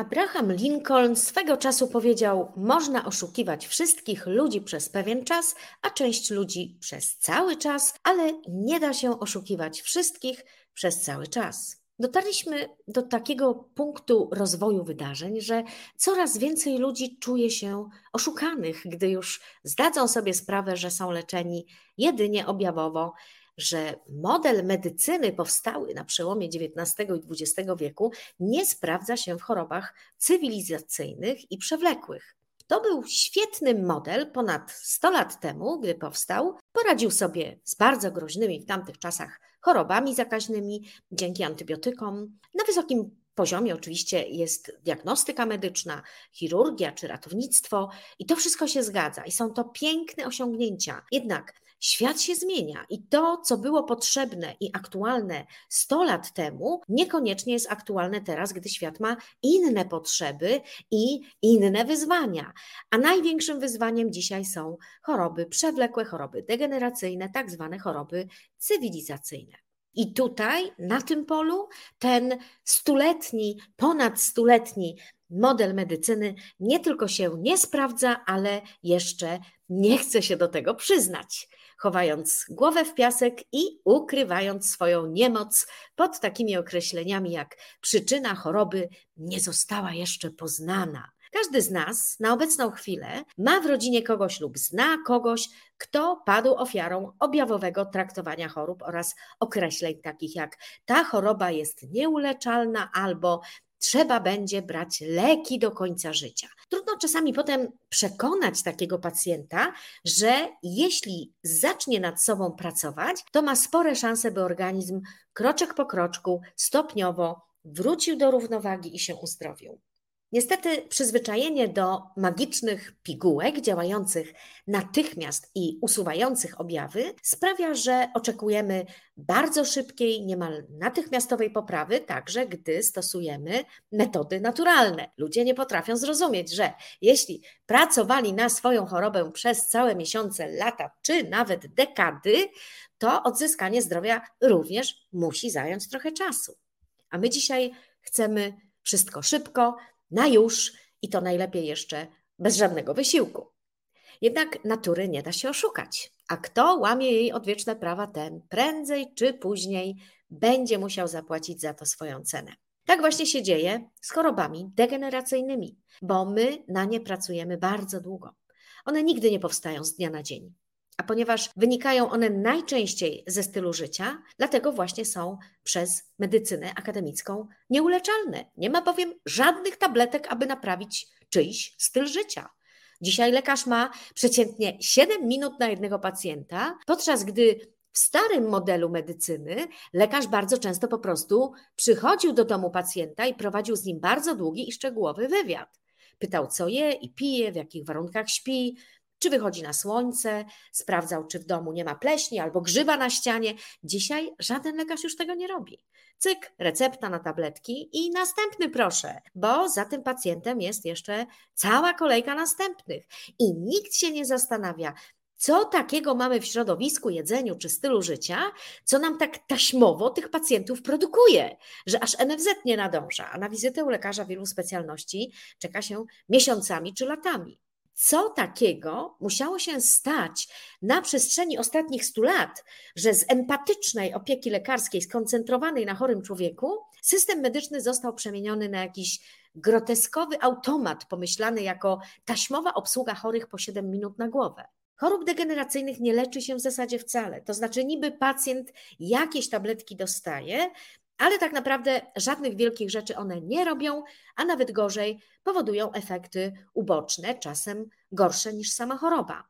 Abraham Lincoln swego czasu powiedział: Można oszukiwać wszystkich ludzi przez pewien czas, a część ludzi przez cały czas, ale nie da się oszukiwać wszystkich przez cały czas. Dotarliśmy do takiego punktu rozwoju wydarzeń, że coraz więcej ludzi czuje się oszukanych, gdy już zdadzą sobie sprawę, że są leczeni jedynie objawowo, że model medycyny powstały na przełomie XIX i XX wieku nie sprawdza się w chorobach cywilizacyjnych i przewlekłych. To był świetny model ponad 100 lat temu, gdy powstał. Poradził sobie z bardzo groźnymi w tamtych czasach chorobami zakaźnymi dzięki antybiotykom. Na wysokim poziomie oczywiście jest diagnostyka medyczna, chirurgia czy ratownictwo i to wszystko się zgadza i są to piękne osiągnięcia. Jednak Świat się zmienia i to, co było potrzebne i aktualne 100 lat temu, niekoniecznie jest aktualne teraz, gdy świat ma inne potrzeby i inne wyzwania. A największym wyzwaniem dzisiaj są choroby przewlekłe, choroby degeneracyjne, tak zwane choroby cywilizacyjne. I tutaj, na tym polu, ten stuletni, ponad stuletni model medycyny nie tylko się nie sprawdza, ale jeszcze nie chce się do tego przyznać chowając głowę w piasek i ukrywając swoją niemoc pod takimi określeniami jak przyczyna choroby nie została jeszcze poznana. Każdy z nas na obecną chwilę ma w rodzinie kogoś lub zna kogoś, kto padł ofiarą objawowego traktowania chorób oraz określeń takich jak ta choroba jest nieuleczalna albo trzeba będzie brać leki do końca życia. Trudno czasami potem przekonać takiego pacjenta, że jeśli zacznie nad sobą pracować, to ma spore szanse, by organizm kroczek po kroczku, stopniowo wrócił do równowagi i się uzdrowił. Niestety przyzwyczajenie do magicznych pigułek działających natychmiast i usuwających objawy sprawia, że oczekujemy bardzo szybkiej, niemal natychmiastowej poprawy, także gdy stosujemy metody naturalne. Ludzie nie potrafią zrozumieć, że jeśli pracowali na swoją chorobę przez całe miesiące, lata czy nawet dekady, to odzyskanie zdrowia również musi zająć trochę czasu. A my dzisiaj chcemy wszystko szybko, na już i to najlepiej jeszcze bez żadnego wysiłku. Jednak natury nie da się oszukać, a kto łamie jej odwieczne prawa, ten prędzej czy później będzie musiał zapłacić za to swoją cenę. Tak właśnie się dzieje z chorobami degeneracyjnymi, bo my na nie pracujemy bardzo długo. One nigdy nie powstają z dnia na dzień. A ponieważ wynikają one najczęściej ze stylu życia, dlatego właśnie są przez medycynę akademicką nieuleczalne. Nie ma bowiem żadnych tabletek, aby naprawić czyjś styl życia. Dzisiaj lekarz ma przeciętnie 7 minut na jednego pacjenta, podczas gdy w starym modelu medycyny lekarz bardzo często po prostu przychodził do domu pacjenta i prowadził z nim bardzo długi i szczegółowy wywiad. Pytał, co je i pije, w jakich warunkach śpi, czy wychodzi na słońce, sprawdzał, czy w domu nie ma pleśni albo grzyba na ścianie. Dzisiaj żaden lekarz już tego nie robi. Cyk, recepta na tabletki i następny proszę, bo za tym pacjentem jest jeszcze cała kolejka następnych. I nikt się nie zastanawia, co takiego mamy w środowisku, jedzeniu czy stylu życia, co nam tak taśmowo tych pacjentów produkuje, że aż NFZ nie nadąża, a na wizytę u lekarza wielu specjalności czeka się miesiącami czy latami co takiego musiało się stać na przestrzeni ostatnich stu lat, że z empatycznej opieki lekarskiej skoncentrowanej na chorym człowieku, system medyczny został przemieniony na jakiś groteskowy automat pomyślany jako taśmowa obsługa chorych po 7 minut na głowę. Chorób degeneracyjnych nie leczy się w zasadzie wcale. To znaczy, niby pacjent jakieś tabletki dostaje, ale tak naprawdę żadnych wielkich rzeczy one nie robią, a nawet gorzej powodują efekty uboczne, czasem gorsze niż sama choroba.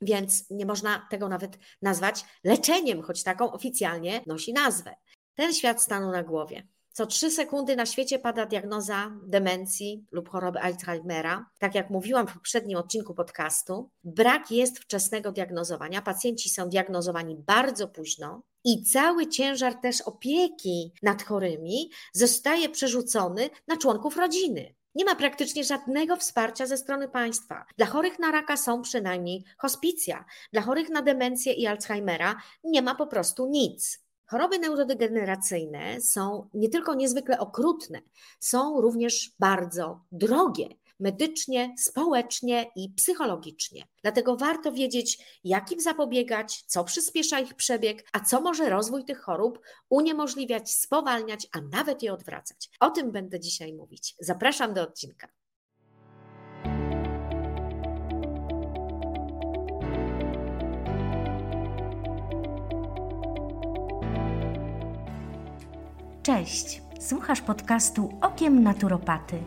Więc nie można tego nawet nazwać leczeniem, choć taką oficjalnie nosi nazwę. Ten świat stanął na głowie. Co trzy sekundy na świecie pada diagnoza demencji lub choroby Alzheimera. Tak jak mówiłam w poprzednim odcinku podcastu, brak jest wczesnego diagnozowania. Pacjenci są diagnozowani bardzo późno, i cały ciężar też opieki nad chorymi zostaje przerzucony na członków rodziny. Nie ma praktycznie żadnego wsparcia ze strony państwa. Dla chorych na raka są przynajmniej hospicja, dla chorych na demencję i Alzheimera nie ma po prostu nic. Choroby neurodegeneracyjne są nie tylko niezwykle okrutne, są również bardzo drogie medycznie, społecznie i psychologicznie. Dlatego warto wiedzieć, jak im zapobiegać, co przyspiesza ich przebieg, a co może rozwój tych chorób uniemożliwiać, spowalniać, a nawet je odwracać. O tym będę dzisiaj mówić. Zapraszam do odcinka. Cześć, słuchasz podcastu Okiem Naturopaty.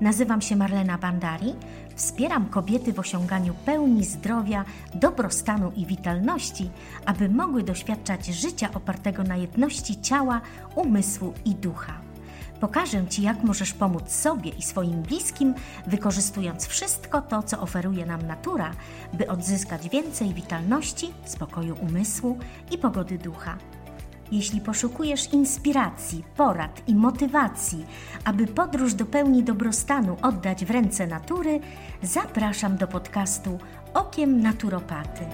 Nazywam się Marlena Bandari, wspieram kobiety w osiąganiu pełni zdrowia, dobrostanu i witalności, aby mogły doświadczać życia opartego na jedności ciała, umysłu i ducha. Pokażę Ci, jak możesz pomóc sobie i swoim bliskim, wykorzystując wszystko to, co oferuje nam natura, by odzyskać więcej witalności, spokoju umysłu i pogody ducha. Jeśli poszukujesz inspiracji, porad i motywacji, aby podróż do pełni dobrostanu oddać w ręce natury, zapraszam do podcastu Okiem Naturopaty.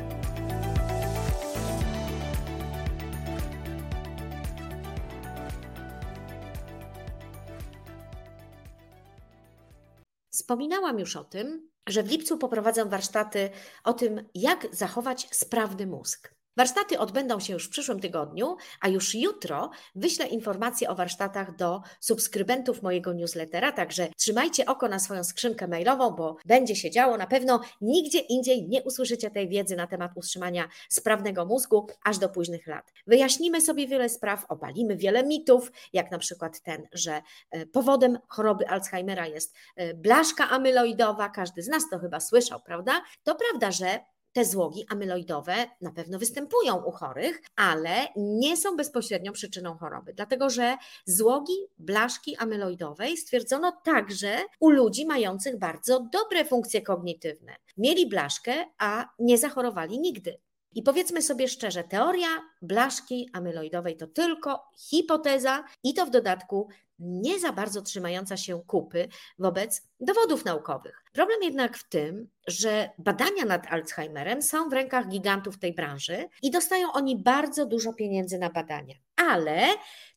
Wspominałam już o tym, że w lipcu poprowadzę warsztaty o tym, jak zachować sprawny mózg. Warsztaty odbędą się już w przyszłym tygodniu, a już jutro wyślę informacje o warsztatach do subskrybentów mojego newslettera, także trzymajcie oko na swoją skrzynkę mailową, bo będzie się działo. Na pewno nigdzie indziej nie usłyszycie tej wiedzy na temat utrzymania sprawnego mózgu aż do późnych lat. Wyjaśnimy sobie wiele spraw, obalimy wiele mitów, jak na przykład ten, że e, powodem choroby Alzheimera jest e, blaszka amyloidowa. Każdy z nas to chyba słyszał, prawda? To prawda, że te złogi amyloidowe na pewno występują u chorych, ale nie są bezpośrednią przyczyną choroby, dlatego że złogi blaszki amyloidowej stwierdzono także u ludzi mających bardzo dobre funkcje kognitywne. Mieli blaszkę, a nie zachorowali nigdy. I powiedzmy sobie szczerze, teoria blaszki amyloidowej to tylko hipoteza i to w dodatku nie za bardzo trzymająca się kupy wobec dowodów naukowych. Problem jednak w tym, że badania nad Alzheimerem są w rękach gigantów tej branży i dostają oni bardzo dużo pieniędzy na badania. Ale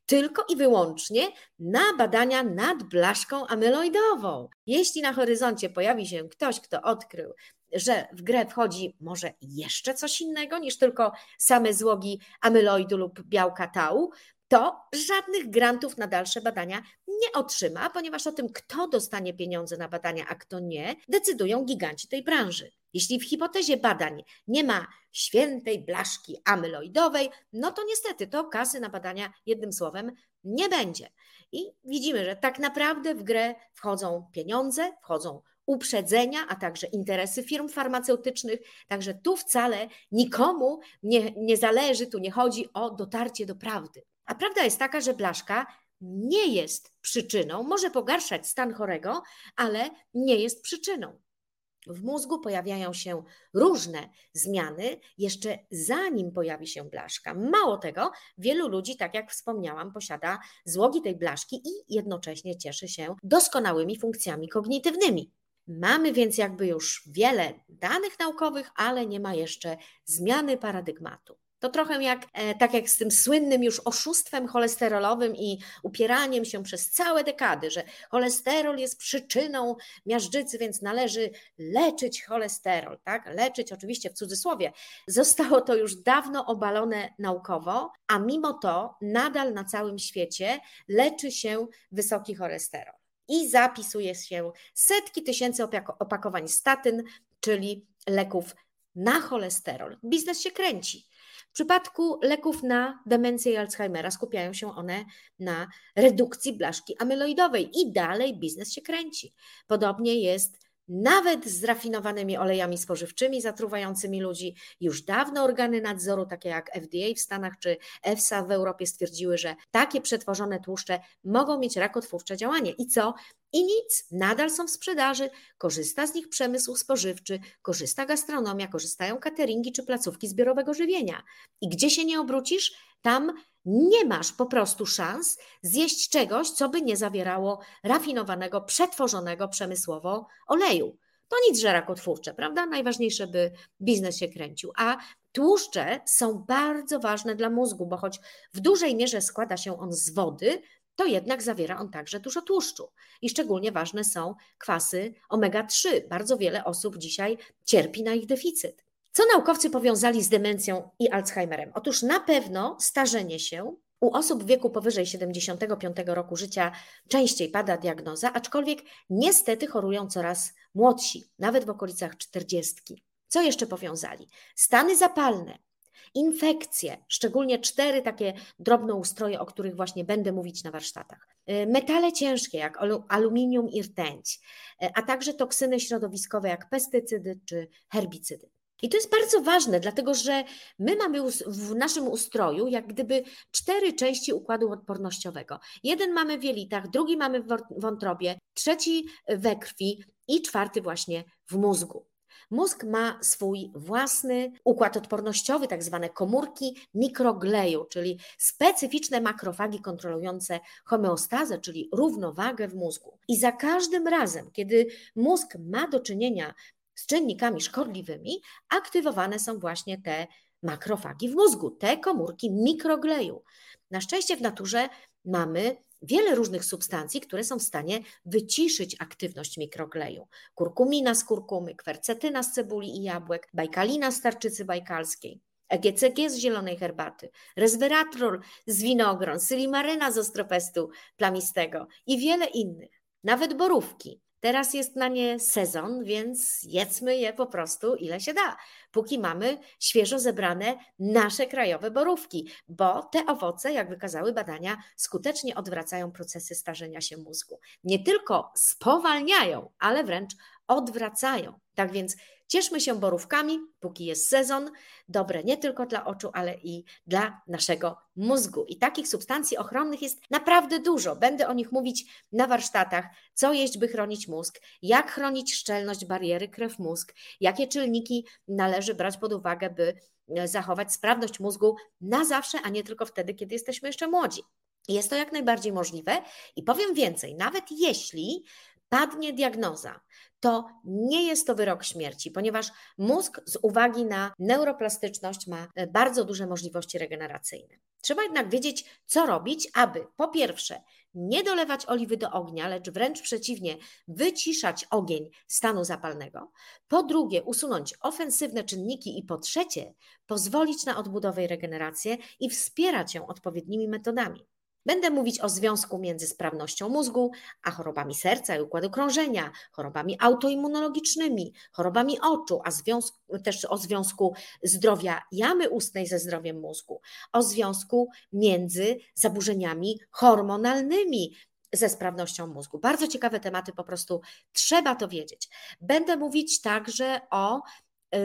tylko i wyłącznie na badania nad blaszką amyloidową. Jeśli na horyzoncie pojawi się ktoś, kto odkrył, że w grę wchodzi może jeszcze coś innego niż tylko same złogi amyloidu lub białka tau, to żadnych grantów na dalsze badania nie otrzyma, ponieważ o tym, kto dostanie pieniądze na badania, a kto nie, decydują giganci tej branży. Jeśli w hipotezie badań nie ma świętej blaszki amyloidowej, no to niestety to kasy na badania jednym słowem nie będzie. I widzimy, że tak naprawdę w grę wchodzą pieniądze, wchodzą uprzedzenia, a także interesy firm farmaceutycznych. Także tu wcale nikomu nie, nie zależy, tu nie chodzi o dotarcie do prawdy. A prawda jest taka, że blaszka nie jest przyczyną, może pogarszać stan chorego, ale nie jest przyczyną. W mózgu pojawiają się różne zmiany jeszcze zanim pojawi się blaszka. Mało tego, wielu ludzi, tak jak wspomniałam, posiada złogi tej blaszki i jednocześnie cieszy się doskonałymi funkcjami kognitywnymi. Mamy więc jakby już wiele danych naukowych, ale nie ma jeszcze zmiany paradygmatu. To trochę jak, e, tak jak z tym słynnym już oszustwem cholesterolowym i upieraniem się przez całe dekady, że cholesterol jest przyczyną miażdżycy, więc należy leczyć cholesterol, tak? Leczyć oczywiście w cudzysłowie. Zostało to już dawno obalone naukowo, a mimo to nadal na całym świecie leczy się wysoki cholesterol. I zapisuje się setki tysięcy opakowań statyn, czyli leków na cholesterol. Biznes się kręci. W przypadku leków na demencję i Alzheimera skupiają się one na redukcji blaszki amyloidowej i dalej biznes się kręci. Podobnie jest nawet z rafinowanymi olejami spożywczymi zatruwającymi ludzi. Już dawno organy nadzoru, takie jak FDA w Stanach czy EFSA w Europie, stwierdziły, że takie przetworzone tłuszcze mogą mieć rakotwórcze działanie. I co? I nic, nadal są w sprzedaży, korzysta z nich przemysł spożywczy, korzysta gastronomia, korzystają cateringi czy placówki zbiorowego żywienia. I gdzie się nie obrócisz, tam nie masz po prostu szans zjeść czegoś, co by nie zawierało rafinowanego, przetworzonego przemysłowo oleju. To nic, że rakotwórcze, prawda? Najważniejsze, by biznes się kręcił. A tłuszcze są bardzo ważne dla mózgu, bo choć w dużej mierze składa się on z wody, to jednak zawiera on także dużo tłuszczu. I szczególnie ważne są kwasy omega-3. Bardzo wiele osób dzisiaj cierpi na ich deficyt. Co naukowcy powiązali z demencją i Alzheimerem? Otóż na pewno starzenie się u osób w wieku powyżej 75 roku życia częściej pada diagnoza, aczkolwiek niestety chorują coraz młodsi, nawet w okolicach 40. Co jeszcze powiązali? Stany zapalne, infekcje, szczególnie cztery takie drobnoustroje, o których właśnie będę mówić na warsztatach. Y, metale ciężkie, jak aluminium i rtęć, y, a także toksyny środowiskowe, jak pestycydy czy herbicydy. I to jest bardzo ważne, dlatego że my mamy w naszym ustroju jak gdyby cztery części układu odpornościowego. Jeden mamy w jelitach, drugi mamy w wątrobie, trzeci we krwi i czwarty właśnie w mózgu. Mózg ma swój własny układ odpornościowy, tak zwane komórki mikrogleju, czyli specyficzne makrofagi kontrolujące homeostazę, czyli równowagę w mózgu. I za każdym razem, kiedy mózg ma do czynienia z czynnikami szkodliwymi, aktywowane są właśnie te makrofagi w mózgu, te komórki mikrogleju. Na szczęście w naturze mamy wiele różnych substancji, które są w stanie wyciszyć aktywność mikrogleju. Kurkumina z kurkumy, kwercetyna z cebuli i jabłek, bajkalina z tarczycy bajkalskiej. EGCG z zielonej herbaty, resveratrol z winogron, sylimaryna z ostropestu plamistego i wiele innych. Nawet borówki, Teraz jest na nie sezon, więc jedzmy je po prostu ile się da, póki mamy świeżo zebrane nasze krajowe borówki, bo te owoce, jak wykazały badania, skutecznie odwracają procesy starzenia się mózgu. Nie tylko spowalniają, ale wręcz odwracają. Tak więc cieszmy się borówkami, póki jest sezon, dobre nie tylko dla oczu, ale i dla naszego mózgu. I takich substancji ochronnych jest naprawdę dużo. Będę o nich mówić na warsztatach, co jeść, by chronić mózg, jak chronić szczelność bariery krew-mózg, jakie czynniki należy brać pod uwagę, by e, zachować sprawność mózgu na zawsze, a nie tylko wtedy, kiedy jesteśmy jeszcze młodzi. Jest to jak najbardziej możliwe i powiem więcej, nawet jeśli padnie diagnoza, to nie jest to wyrok śmierci, ponieważ mózg z uwagi na neuroplastyczność ma e, bardzo duże możliwości regeneracyjne. Trzeba jednak wiedzieć, co robić, aby po pierwsze nie dolewać oliwy do ognia, lecz wręcz przeciwnie, wyciszać ogień stanu zapalnego. Po drugie, usunąć ofensywne czynniki i po trzecie, pozwolić na odbudowę i regenerację i wspierać ją odpowiednimi metodami. Będę mówić o związku między sprawnością mózgu a chorobami serca i układu krążenia, chorobami autoimmunologicznymi, chorobami oczu, a związku, też o związku zdrowia jamy ustnej ze zdrowiem mózgu, o związku między zaburzeniami hormonalnymi, ze sprawnością mózgu. Bardzo ciekawe tematy, po prostu trzeba to wiedzieć. Będę mówić także o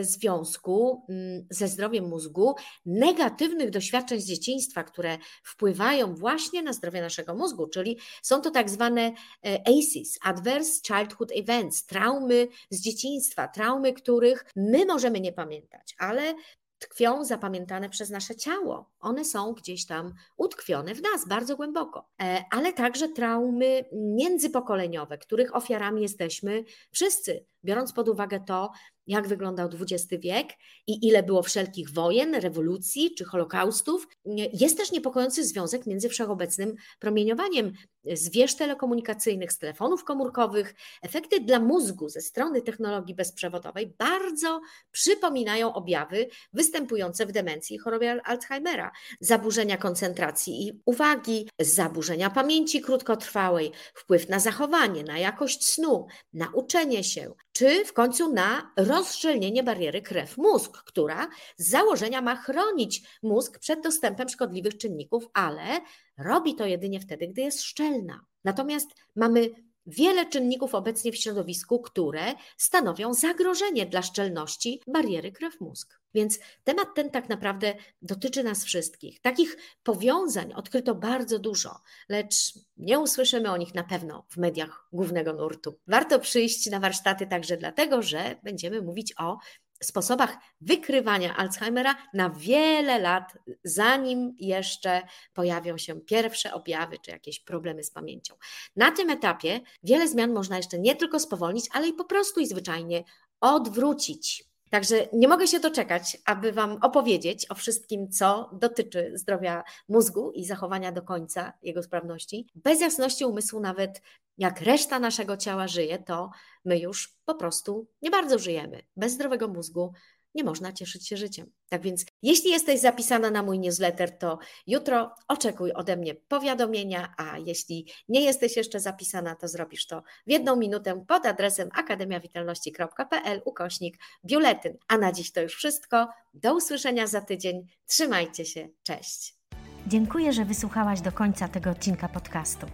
związku mm, ze zdrowiem mózgu, negatywnych doświadczeń z dzieciństwa, które wpływają właśnie na zdrowie naszego mózgu, czyli są to tak zwane e, ACEs, Adverse Childhood Events, traumy z dzieciństwa, traumy, których my możemy nie pamiętać, ale tkwią zapamiętane przez nasze ciało. One są gdzieś tam utkwione w nas bardzo głęboko. E, ale także traumy międzypokoleniowe, których ofiarami jesteśmy wszyscy, biorąc pod uwagę to, jak wyglądał XX wiek i ile było wszelkich wojen, rewolucji czy holokaustów. Jest też niepokojący związek między wszechobecnym promieniowaniem z wież telekomunikacyjnych, z telefonów komórkowych. Efekty dla mózgu ze strony technologii bezprzewodowej bardzo przypominają objawy występujące w demencji i chorobie Alzheimera. Zaburzenia koncentracji i uwagi, zaburzenia pamięci krótkotrwałej, wpływ na zachowanie, na jakość snu, na uczenie się, czy w końcu na rozszczelnienie bariery krew-mózg, która z założenia ma chronić mózg przed dostępem szkodliwych czynników, ale robi to jedynie wtedy, gdy jest szczelna. Natomiast mamy wiele czynników obecnie w środowisku, które stanowią zagrożenie dla szczelności bariery krew-mózg. Więc temat ten tak naprawdę dotyczy nas wszystkich. Takich powiązań odkryto bardzo dużo, lecz nie usłyszymy o nich na pewno w mediach głównego nurtu. Warto przyjść na warsztaty także dlatego, że będziemy mówić o sposobach wykrywania Alzheimera na wiele lat, zanim jeszcze pojawią się pierwsze objawy czy jakieś problemy z pamięcią. Na tym etapie wiele zmian można jeszcze nie tylko spowolnić, ale i po prostu i zwyczajnie odwrócić. Także nie mogę się doczekać, aby Wam opowiedzieć o wszystkim, co dotyczy zdrowia mózgu i zachowania do końca jego sprawności. Bez jasności umysłu, nawet jak reszta naszego ciała żyje, to my już po prostu nie bardzo żyjemy. Bez zdrowego mózgu nie można cieszyć się życiem. Tak więc, jeśli jesteś zapisana na mój newsletter, to jutro oczekuj ode mnie powiadomienia, a jeśli nie jesteś jeszcze zapisana, to zrobisz to w jedną minutę pod adresem akademiawitalności.pl ukośnik biuletyn. A na dziś to już wszystko. Do usłyszenia za tydzień. Trzymajcie się. Cześć. Dziękuję, że wysłuchałaś do końca tego odcinka podcastu.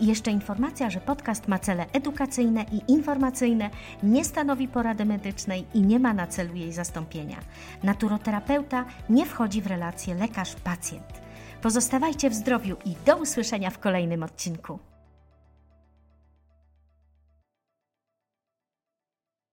I jeszcze informacja, że podcast ma cele edukacyjne i informacyjne, nie stanowi porady medycznej i nie ma na celu jej zastąpienia. Naturoterapeuta nie wchodzi w relację lekarz-pacjent. Pozostawajcie w zdrowiu i do usłyszenia w kolejnym odcinku.